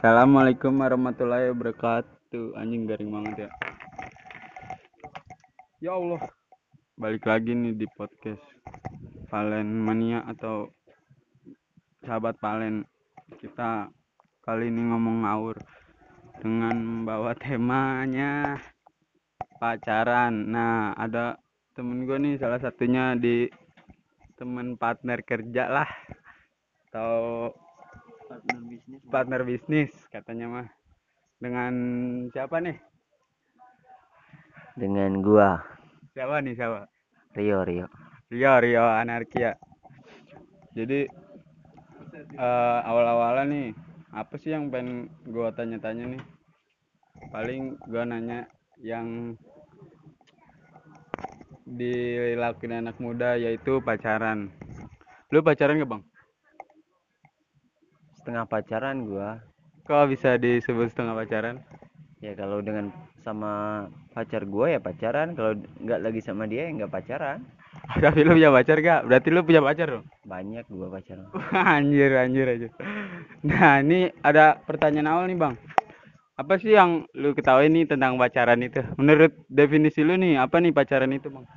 Assalamualaikum warahmatullahi wabarakatuh. Anjing garing banget ya. Ya Allah. Balik lagi nih di podcast Valen Mania atau sahabat Valen. Kita kali ini ngomong ngawur dengan membawa temanya pacaran. Nah, ada temen gue nih salah satunya di temen partner kerja lah atau partner bisnis partner bisnis katanya mah dengan siapa nih? Dengan gua. Siapa nih siapa? Rio Rio. Rio Rio anarkia. Jadi eh awal-awalnya nih apa sih yang pengen gua tanya-tanya nih? Paling gua nanya yang dilakuin anak muda yaitu pacaran. Lu pacaran gak bang setengah pacaran gua. Kok bisa disebut setengah pacaran? Ya kalau dengan sama pacar gua ya pacaran kalau nggak lagi sama dia ya nggak pacaran. Tapi lu punya pacar gak berarti lu punya pacar dong? Banyak gua pacaran anjir anjir aja. Nah ini ada pertanyaan awal nih bang. Apa sih yang lu ketahui nih tentang pacaran itu? Menurut definisi lu nih apa nih pacaran itu bang?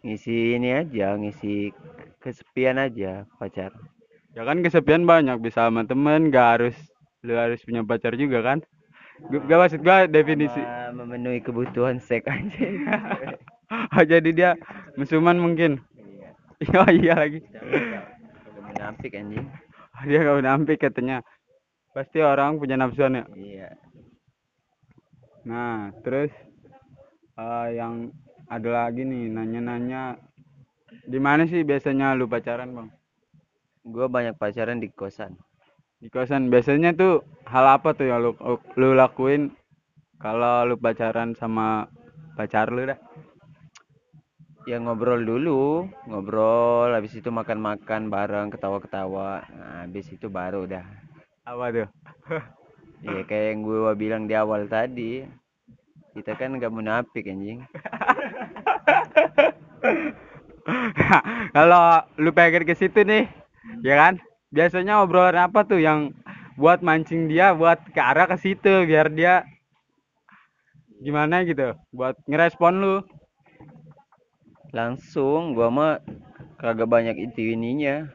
Ngisi ini aja ngisi kesepian aja pacar ya kan kesepian banyak bisa sama temen gak harus lu harus punya pacar juga kan? Gak maksud gua definisi. Sama memenuhi kebutuhan seks aja. Oh, jadi dia musuman mungkin? Iya. Oh iya lagi. Munafik anjing. Dia gak nampik katanya. Pasti orang punya nafsuan ya? Iya. Nah, terus eh, yang ada lagi nih nanya-nanya. Di mana sih biasanya lu pacaran, Bang? Gua banyak pacaran di kosan Di kosan. Biasanya tuh hal apa tuh yang lu lu lakuin kalau lu pacaran sama pacar lu dah? ya ngobrol dulu ngobrol habis itu makan-makan bareng ketawa-ketawa nah, habis itu baru udah Apa tuh? ya kayak yang gue bilang di awal tadi kita kan nggak munafik anjing kalau lu pengen ke situ nih, ya kan? Biasanya obrolan apa tuh yang buat mancing dia buat ke arah ke situ biar dia gimana gitu? Buat ngerespon lu. Langsung gua mah kagak banyak itu ininya.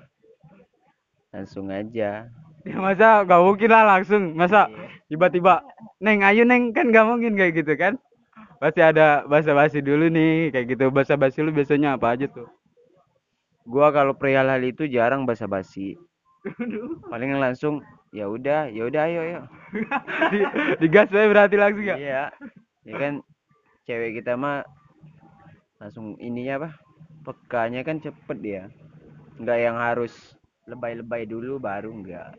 Langsung aja. Ya masa gak mungkin lah langsung. Masa tiba-tiba neng ayo neng kan gak mungkin kayak gitu kan? Pasti ada basa-basi dulu nih kayak gitu. Basa-basi lu biasanya apa aja tuh gua kalau perihal hal itu jarang basa-basi. Paling langsung ya udah ya udah ayo ayo. Di, digas aja berarti langsung ya? Iya. Ya kan cewek kita mah langsung ininya apa pekanya kan cepet dia. Nggak yang harus lebay-lebay dulu baru enggak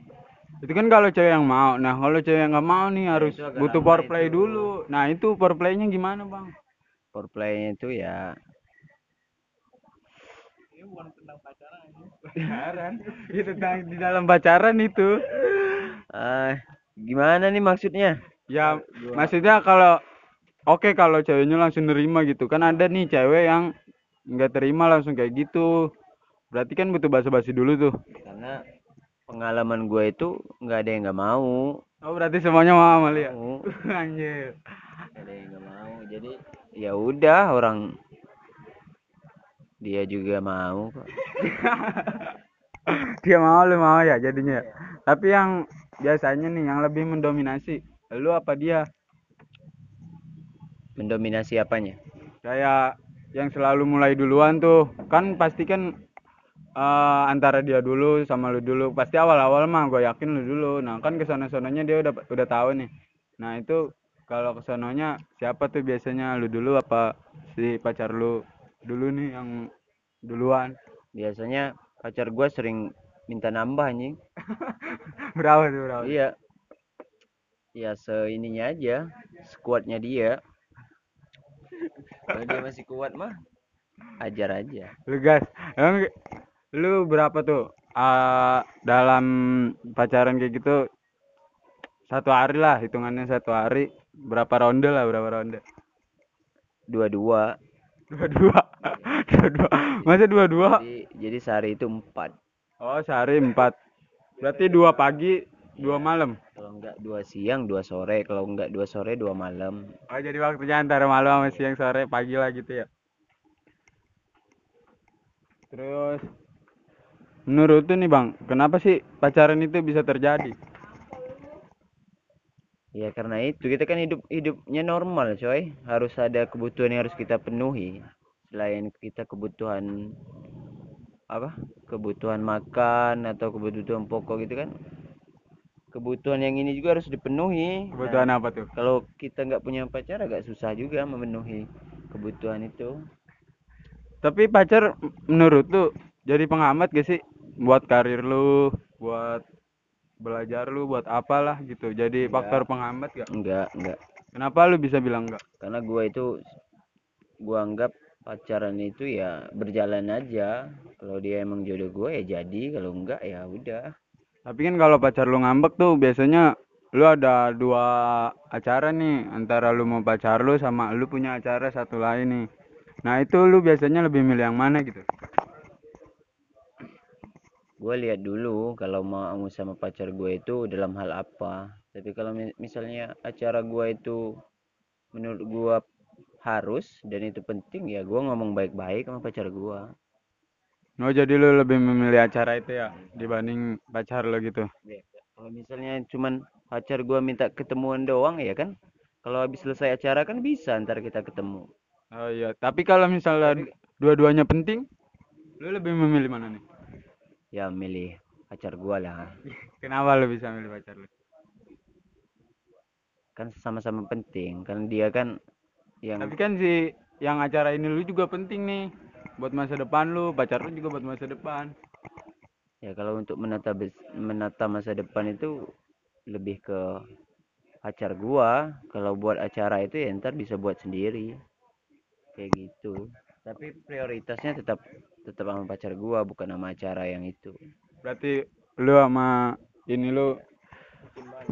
itu kan kalau cewek yang mau. Nah kalau cewek yang nggak mau nih harus itu agak butuh foreplay itu. dulu. Nah itu foreplaynya gimana bang? Foreplaynya itu ya pacaran. Itu tentang di dalam pacaran itu. Ah gimana nih maksudnya? Ya maksudnya kalau oke kalau ceweknya langsung nerima gitu. Kan ada nih cewek yang nggak terima langsung kayak gitu. Berarti kan butuh basa-basi dulu tuh. Karena pengalaman gue itu nggak ada yang nggak mau. Oh berarti semuanya mau Amalia? Mau. Anjir. Ada yang nggak mau. Jadi ya udah orang dia juga mau kok. Dia mau lu mau ya jadinya. Ya? tapi yang biasanya nih yang lebih mendominasi lu apa dia? Mendominasi apanya? Kayak yang selalu mulai duluan tuh. Kan pasti kan eh, antara dia dulu sama lu dulu. Pasti awal-awal mah gue yakin lu dulu. Nah kan ke sana sononya dia udah udah tahu nih. Nah itu kalau kesononya siapa tuh biasanya lu dulu apa si pacar lu dulu nih yang duluan. Biasanya pacar gue sering minta nambah anjing. Berapa tuh berapa? Iya. Ya seininya aja sekuatnya dia. Kalau dia masih kuat mah ajar aja. Lu gas emang lu berapa tuh ah dalam pacaran kayak gitu? Satu hari lah hitungannya satu hari. Berapa ronde lah berapa ronde? Dua-dua dua-dua. Dua-dua. Masa dua-dua? Jadi jadi sehari itu empat. Oh sehari empat. Berarti dua pagi dua malam? Kalau enggak dua siang dua sore. Kalau enggak dua sore dua malam. Oh jadi waktunya antara malam sama siang sore pagi lah gitu ya? Terus menurut tuh nih bang kenapa sih pacaran itu bisa terjadi ya karena itu kita kan hidup hidupnya normal coy. Harus ada kebutuhan yang harus kita penuhi. Selain kita kebutuhan apa? Kebutuhan makan atau kebutuhan pokok gitu kan. Kebutuhan yang ini juga harus dipenuhi. Kebutuhan Nah, apa tuh? kalau kita nggak punya pacar agak susah juga memenuhi kebutuhan itu. Tapi pacar menurut tuh jadi penghambat gak sih? Buat karir lu buat belajar lu buat apalah gitu. Jadi Enggak. faktor penghambat gak enggak enggak. Kenapa lu bisa bilang enggak karena gua itu gua anggap pacaran itu ya berjalan aja. Kalau dia emang jodoh gua ya jadi kalau enggak ya udah. Tapi kan kalau pacar lu ngambek tuh biasanya lu ada dua acara nih. Antara lu mau pacar lu sama lu punya acara satu lain nih. Nah itu lu biasanya lebih milih yang mana gitu? Gue lihat dulu kalau mau sama pacar gue itu dalam hal apa. Tapi kalau mi- misalnya acara gue itu menurut gue harus dan itu penting ya gue ngomong baik-baik sama pacar gue Oh jadi lu lebih memilih acara itu ya dibanding pacar lu gitu. kalau misalnya cuman pacar gue minta ketemuan doang ya kan? Kalau habis selesai acara kan bisa ntar kita ketemu. Oh iya, tapi kalau misalnya dua-duanya penting, lu lebih memilih mana nih? Ya milih pacar gue lah. Kenapa lu bisa milih pacar lu? kan sama-sama penting. Kan dia kan yang Tapi kan si yang acara ini lu juga penting nih. Buat masa depan lu, pacar lu juga buat masa depan. ya kalau untuk menata menata masa depan itu lebih ke pacar gua. Kalau buat acara itu ya ntar bisa buat sendiri. Kayak gitu tapi prioritasnya tetap tetap sama pacar gua bukan sama acara yang itu Berarti lu sama ini lu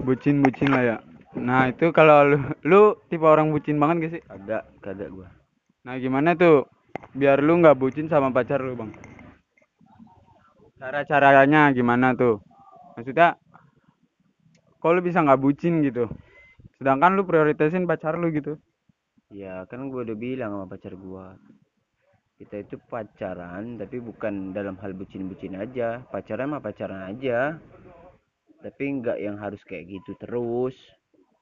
bucin-bucin lah ya. Nah, itu kalau lu lu tipe orang bucin banget gak sih? kagak kagak gua Nah, gimana tuh biar lu nggak bucin sama pacar lu, Bang? Cara-caranya gimana tuh? Maksudnya kok lu bisa nggak bucin gitu? Sedangkan lu prioritasin pacar lu gitu. ya kan gua udah bilang sama pacar gua kita itu pacaran tapi bukan dalam hal bucin-bucin aja. Pacaran mah pacaran aja. Tapi nggak yang harus kayak gitu terus.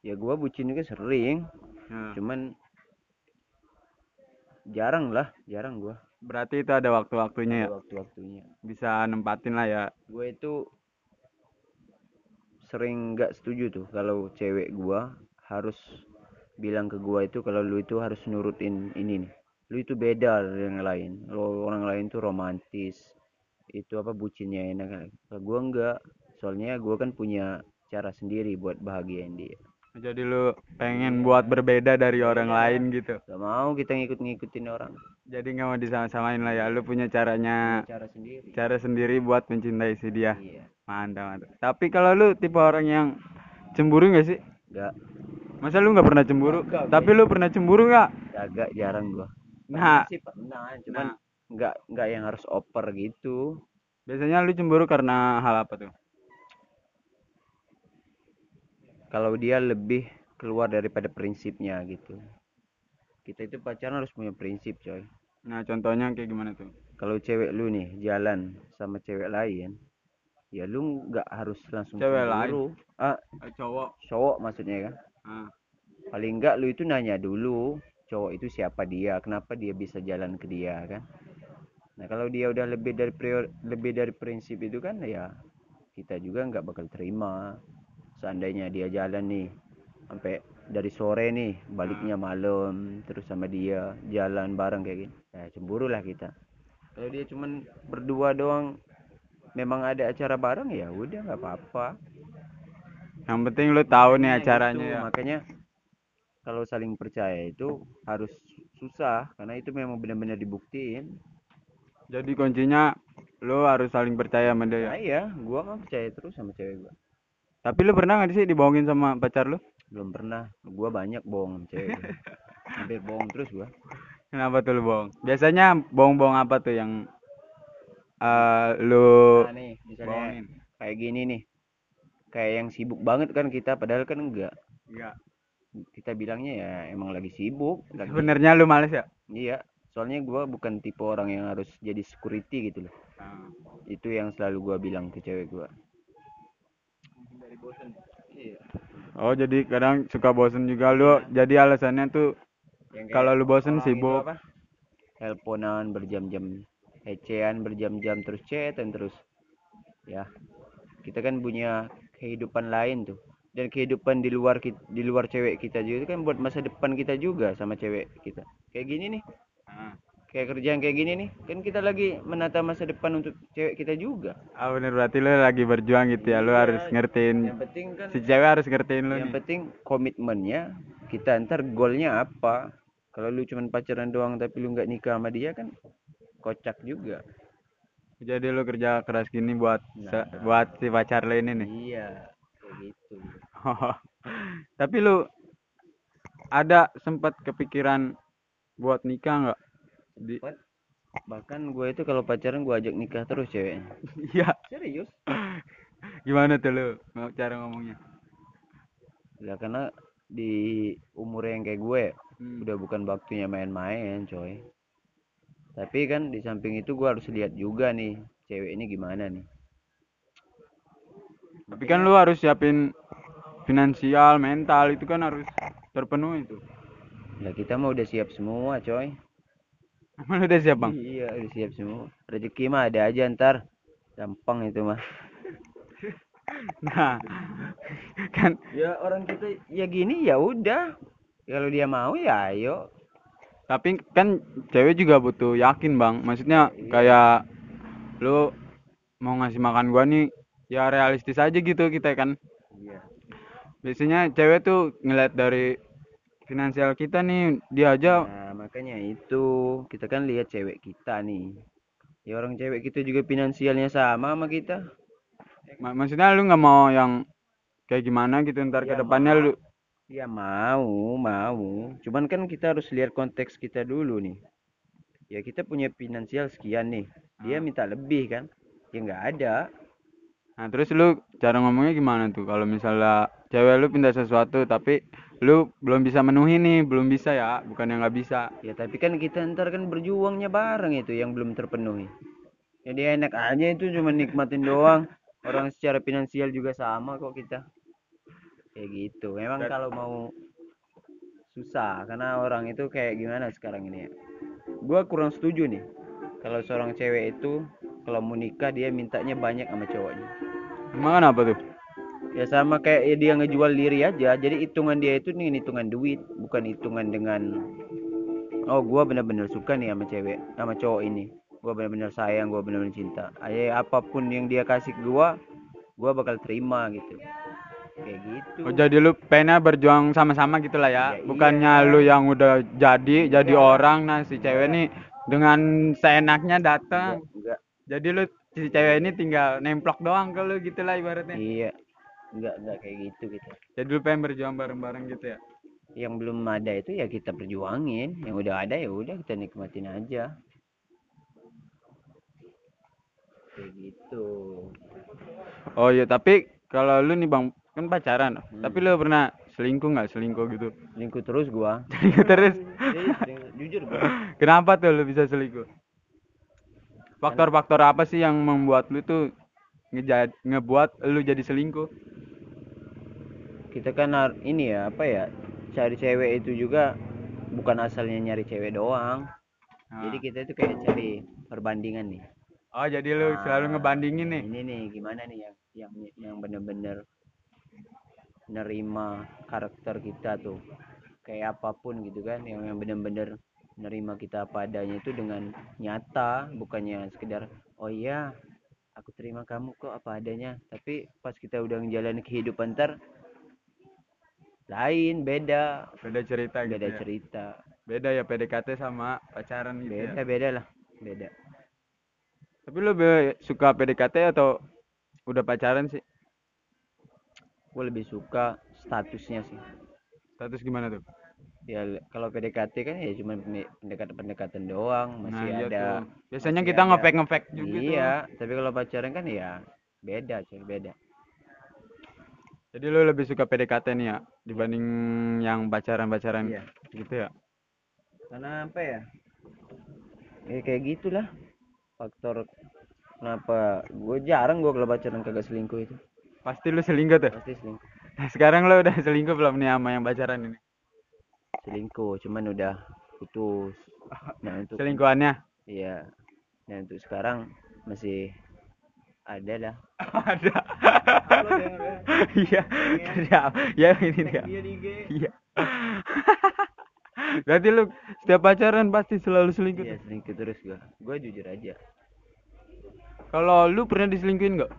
Ya gua bucin juga sering. Nah, cuman jarang lah jarang gua. Berarti itu ada waktu-waktunya ya. waktu-waktunya. Bisa nempatin lah ya. gue itu sering nggak setuju tuh kalau cewek gua harus bilang ke gua itu kalau lu itu harus nurutin ini nih lu itu beda dari yang lain lo orang lain tuh romantis itu apa bucinnya enak kalau gua enggak soalnya gua kan punya cara sendiri buat bahagiain dia Jadi lu pengen buat berbeda dari orang lain gitu. gak mau kita ngikut-ngikutin orang Jadi nggak mau disama-samain lah ya. Lu punya caranya cara sendiri cara sendiri buat mencintai si dia. iya Mantap, mantap. Tapi kalau lu tipe orang yang cemburu gak sih? nggak Masa lu nggak pernah cemburu? Enggak, Tapi lu pernah cemburu nggak? agak jarang gua Nah, sih pernah cuman nah, nggak nggak yang harus oper gitu biasanya lu cemburu karena hal apa tuh? kalau dia lebih keluar daripada prinsipnya gitu kita itu pacaran harus punya prinsip coy Nah, contohnya kayak gimana tuh? kalau cewek lu nih jalan sama cewek lain ya lu nggak harus langsung Cewek cemburu. ah Eh, cowok. cowok maksudnya kan Ah, paling enggak lu itu nanya dulu cowok itu siapa dia kenapa dia bisa jalan ke dia kan? Nah kalau dia udah lebih dari prior, lebih dari prinsip itu kan ya kita juga nggak bakal terima. Seandainya dia jalan nih sampai dari sore nih baliknya malam terus sama dia jalan bareng kayak gini ya cemburu lah kita. Kalau dia cuman berdua doang memang ada acara bareng ya udah nggak apa-apa. Yang penting lu tahu nih Makanya acaranya itu, ya. makanya kalau saling percaya itu harus susah karena itu memang benar-benar dibuktiin Jadi kuncinya lu harus saling percaya sama dia ya. nah iya gua mah percaya terus sama cewek gua Tapi lu pernah nggak sih dibohongin sama pacar lu? belum pernah gua banyak bohong sama cewek hampir bohong terus gua Kenapa tuh lu bohong? Biasanya bohong-bohong apa tuh yang eh lu nah nih misalnya bohongin? kayak gini nih kayak yang sibuk banget kan kita padahal kan enggak Enggak. Kita bilangnya ya emang lagi sibuk lagi Sebenarnya lu males ya? iya soalnya gua bukan tipe orang yang harus jadi security gitu loh. Nah, itu yang selalu gua bilang ke cewek gua. Iya. Oh, jadi kadang suka bosen juga lu. Jadi alasannya tuh kalau lu bosen sibuk. teleponan berjam-jam hecean berjam-jam terus chatan terus. Ya kita kan punya kehidupan lain tuh dan kehidupan di luar di luar cewek kita juga. Itu kan buat masa depan kita juga sama cewek kita. Kayak gini nih. Nah, kayak kerjaan kayak gini nih. Kan kita lagi menata masa depan untuk cewek kita juga. Ah bener. Berarti lu lagi berjuang gitu ya. Lu Iya, harus ngertiin yang penting kan si cewek harus ngertiin lu yang nih. penting komitmennya. Kita ntar goalnya apa? Kalau lu cuman pacaran doang tapi lu nggak nikah sama dia kan kocak juga. Jadi lu kerja keras gini buat Nah. buat si pacar lu ini nih. iya kayak gitu Tapi lu ada sempat kepikiran buat nikah nggak? Di bahkan gue itu kalau pacaran gue ajak nikah terus ceweknya Iya. serius Gimana tuh lu mau cara ngomongnya? ya karena di umur yang kayak gue Hmm. udah bukan waktunya main-main coy tapi kan di samping itu gue harus lihat juga nih cewek ini gimana nih Tapi kan lu harus siapin finansial, mental itu kan harus terpenuhi itu. Lah kita mah udah siap semua coy Emang udah siap bang? iya udah siap semua rezeki mah ada aja ntar gampang itu mah Nah, kan ya orang kita ya gini ya udah kalau dia mau ya ayo tapi kan cewek juga butuh yakin bang. Maksudnya kayak lu mau ngasih makan gua nih ya realistis aja gitu kita kan. Biasanya cewek tuh ngeliat dari finansial kita nih dia aja nah makanya itu. Kita kan lihat cewek kita nih. Ya orang cewek kita juga finansialnya sama sama kita. Mak- maksudnya lu nggak mau yang kayak gimana gitu ntar ke Ya, depannya lu? Ya mau mau. Cuman kan kita harus lihat konteks kita dulu nih. Ya kita punya finansial sekian nih. Dia Ah. minta lebih kan? Ya nggak ada. Nah, terus lu cara ngomongnya gimana tuh? Kalau misalnya cewek lu pinta sesuatu tapi lu belum bisa menuhi nih, belum bisa ya, bukan yang nggak bisa. Ya tapi kan kita ntar kan berjuangnya bareng itu yang belum terpenuhi. Jadi enak aja itu cuma nikmatin doang. Orang secara finansial juga sama kok kita. Kayak gitu. Memang Dan- kalau mau susah karena orang itu kayak gimana sekarang ini ya. Gua kurang setuju nih. Kalau seorang cewek itu kalau mau nikah dia mintanya banyak sama cowoknya. Emang kenapa tuh? Ya sama kayak ya dia ngejual diri aja. Jadi hitungan dia itu nih hitungan duit, bukan hitungan dengan oh gua bener-bener suka nih sama cewek, sama cowok ini. Gua bener-bener sayang, gua bener-bener cinta. Ayo apa pun yang dia kasih ke gua, gua bakal terima gitu. Kayak gitu. Oh, jadi lu pengennya berjuang sama-sama gitu lah ya. Ya, Bukannya iya. lu yang udah jadi, jadi Iya. orang nah si cewek nih dengan seenaknya datang. Enggak, Jadi lu si cewek ini tinggal nemplok doang ke lu gitu lah ibaratnya. iya. Enggak, enggak kayak gitu gitu. Jadi lu pengen berjuang bareng-bareng gitu ya. Yang belum ada itu ya kita perjuangin, yang udah ada ya udah kita nikmatin aja. Kayak gitu. Oh iya, tapi kalau lu nih Bang kan pacaran, Hmm. tapi lu pernah selingkuh nggak selingkuh gitu? Selingkuh terus gua. Selingkuh terus. Iya, jujur gua. Kenapa tuh lu bisa selingkuh? Faktor-faktor apa sih yang membuat lu tuh ngebuat lu jadi selingkuh? Kita kan ini ya apa ya cari cewek itu juga bukan asalnya nyari cewek doang Nah. jadi kita itu kayak cari perbandingan nih Oh, jadi lu Nah, selalu ngebandingin nih. ini nih gimana nih yang yang yang bener-bener nerima karakter kita tuh kayak apa pun gitu kan yang yang bener-bener nerima kita apa adanya itu dengan nyata bukannya sekedar oh iya aku terima kamu kok apa adanya tapi pas kita udah ngejalanin kehidupan ntar lain beda Beda cerita gitu beda ya. cerita Beda ya PDKT sama pacaran gitu beda ya. beda lah beda Tapi lu be- suka PDKT atau udah pacaran sih? gue lebih suka statusnya sih Status gimana tuh? ya kalau PDKT kan ya cuma pendekatan-pendekatan doang Nah, masih iya ada tuh. Biasanya masih kita ngefake ngefake juga tuh. iya tapi kalau pacaran kan ya beda cuy beda Jadi lu lebih suka PDKT nih ya dibanding yang pacaran-pacaran Iya. gitu ya. karena apa ya ya kayak gitulah faktor kenapa gue jarang gue kalau pacaran kagak selingkuh itu Pasti lu selingkuh tuh. pasti selingkuh Nah, sekarang lu udah selingkuh belum nih sama yang pacaran ini? selingkuh cuman udah putus nah untuk Selingkuhannya? iya nah untuk sekarang masih ada lah Ada. Iya. Ada. Ya ini dia. Iya. Berarti lu setiap pacaran pasti selalu selingkuh. iya selingkuh terus gue gue jujur aja Kalau lu pernah diselingkuhin nggak?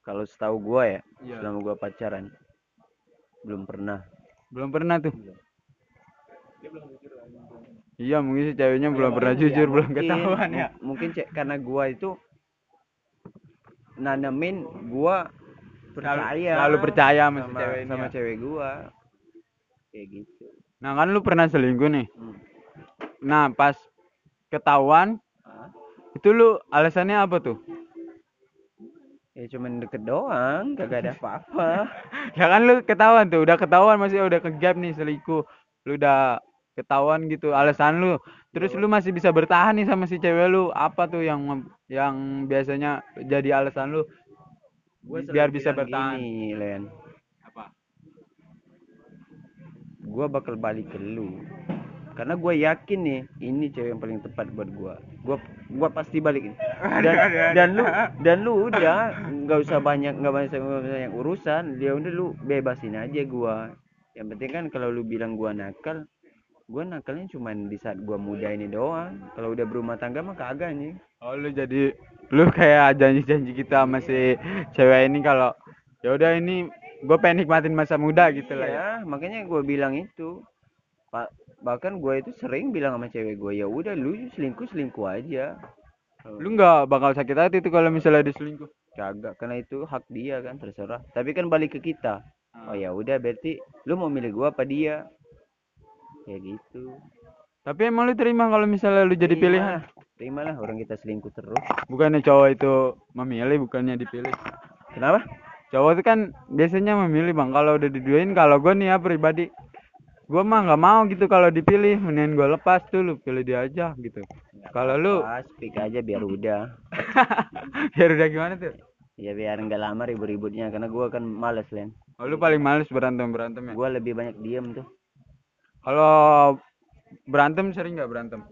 kalau setahu gue ya Iya. selama gue pacaran belum pernah Belum pernah tuh. Iya mungkin si ceweknya belum pernah jujur, belum Mungkin- ketahuan ya. mu- mungkin cek karena gua itu nanemin gua percaya selalu percaya sama sama, cewek sama ya. cewek gua kayak gitu Nah kan lu pernah selingkuh nih. Hmm. Nah pas ketahuan Hah? itu lu alasannya apa tuh? ya cuman deket doang kagak ada apa-apa ya kan lu ketahuan tuh, udah ketahuan masih udah kegap nih selingkuh. Lu udah ketahuan gitu alasan lu. Terus lu masih bisa bertahan nih sama si cewek lu. Apa tuh yang yang biasanya jadi alasan lu gua biar bisa bertahan? gini, Len Apa? gua bakal balik ke lu karena gue yakin nih ini cewek yang paling tepat buat gua gua gua pasti balik ini dan dan lu dan lu udah nggak usah banyak nggak banyak banyak urusan dia udah lu bebasin aja gua yang penting kan kalau lu bilang gua nakal gua nakalnya cuman di saat gua muda ini doang. Kalau udah berumah tangga mah kagak nih Oh lu jadi lu kayak janji-janji kita sama si cewek ini kalau ya udah ini gue pengen nikmatin masa muda gitu lah ya. ya makanya gua bilang itu. Pak bahkan gua itu sering bilang sama cewek gua ya udah lu selingkuh selingkuh aja. Lu nggak bakal sakit hati tuh kalau misalnya diselingkuh. kagak karena itu hak dia kan terserah. Tapi kan balik ke kita. Oh ya udah berarti lu mau milih gua apa dia kayak gitu Tapi emang lu terima kalau misalnya lu jadi pilihan? terimalah orang kita selingkuh terus Bukannya cowok itu memilih, bukannya dipilih. kenapa Cowok itu kan biasanya memilih bang. Kalau udah diduain, kalau gue nih ya pribadi, gue mah nggak mau gitu kalau dipilih. Mendingan gue lepas tuh, lu pilih dia aja gitu. Kalau lu, pas speak aja biar udah biar udah gimana tuh? ya biar nggak lama ribut-ributnya karena gua kan males Len Oh, lu paling males berantem berantem ya. gua lebih banyak diem tuh Kalau berantem sering nggak berantem?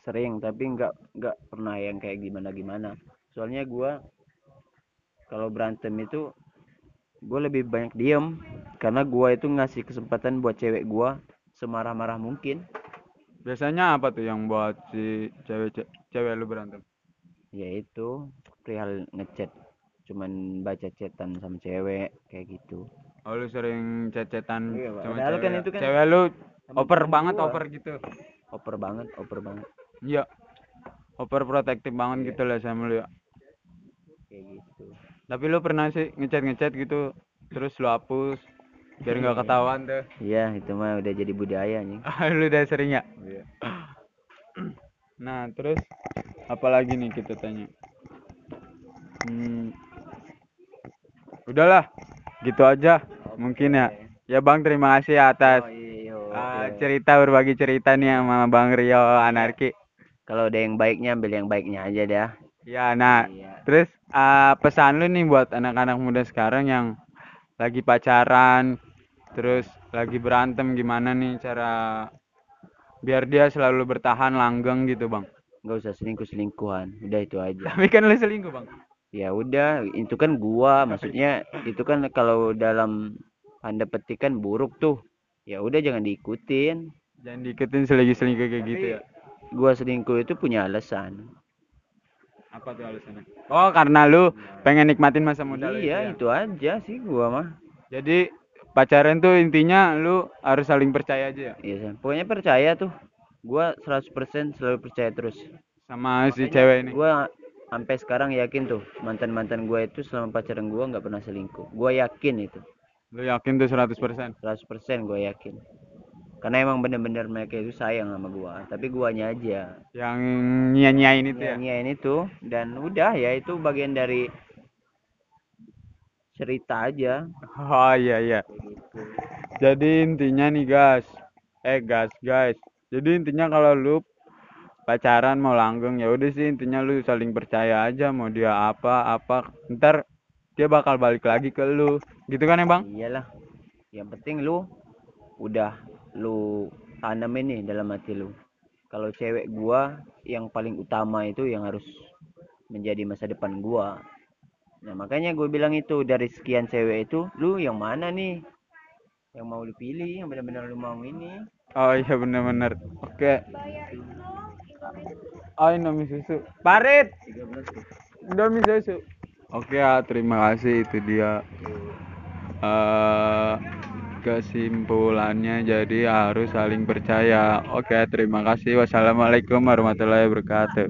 sering tapi nggak nggak pernah yang kayak gimana gimana soalnya gua kalau berantem itu gue lebih banyak diem karena gua itu ngasih kesempatan buat cewek gua semarah-marah mungkin Biasanya apa tuh yang buat si cewek cewek lu berantem? yaitu perihal ngechat cuman baca chatan sama cewek kayak gitu Oh lu sering cecetan Iya, sama Padahal cewek. kan itu kan Cewek lu sama banget, gua. over gitu. oper banget oper banget Iya. Over protektif banget Iya. gitu lah sama lu ya. kayak gitu Tapi lu pernah sih ngechat-ngechat gitu terus lu hapus biar nggak Iya. ketahuan tuh. iya itu mah udah jadi budaya nih lu udah sering ya? Iya. Nah, terus apalagi nih kita tanya? Hmm, udahlah, gitu aja mungkin ya. Ya Bang, terima kasih ya atas Oh, iya, oke. cerita berbagi cerita nih sama Bang Rio Anarki. kalau ada yang baiknya ambil yang baiknya aja dah Ya, nah, iya terus ah, pesan lu nih buat anak-anak muda sekarang yang lagi pacaran, terus lagi berantem gimana nih cara biar dia selalu bertahan langgeng gitu, Bang. nggak usah selingkuh selingkuhan udah itu aja Tapi kan lu selingkuh, Bang. ya udah itu kan gua maksudnya itu kan kalau dalam tanda petik kan buruk tuh ya udah jangan diikutin. Jangan diikutin selagi selingkuh kayak gitu Tapi ya. gua selingkuh itu punya alasan. Apa tuh alasannya? Oh, karena lu pengen nikmatin masa muda iya itu ya. itu aja sih gua mah. Jadi pacaran tuh intinya lu harus saling percaya aja ya? Iya pokoknya percaya tuh. Gua 100% selalu percaya terus. Sama si cewek ini. gua sampai sekarang yakin tuh mantan mantan gua itu selama pacaran gua nggak pernah selingkuh. Gua yakin itu Lu yakin tuh 100%? 100% gua yakin. Karena emang bener-bener mereka itu sayang sama gua. Tapi guanya aja. Yang nyia-nyiain itu ya. nyanyiin itu. Dan udah ya itu bagian dari cerita aja. Oh iya iya. Jadi intinya nih guys. Eh guys guys. Jadi intinya kalau lu pacaran mau langgeng ya udah sih. Intinya lu saling percaya aja mau dia apa apa. Ntar dia bakal balik lagi ke lu. Gitu kan ya bang? Iyalah. Yang penting lu udah lu tanamin nih dalam hati lu. Kalau cewek gua yang paling utama itu yang harus menjadi masa depan gua. Nah makanya gue bilang itu dari sekian cewek itu lu yang mana nih? Yang mau lu pilih yang benar-benar lu mau ini? Oh iya bener-bener oke. Oh Indomie susu. Parit! Indomie susu oke ya terima kasih itu dia. Eh kesimpulannya jadi harus saling percaya. Oke terima kasih. Wassalamualaikum warahmatullahi wabarakatuh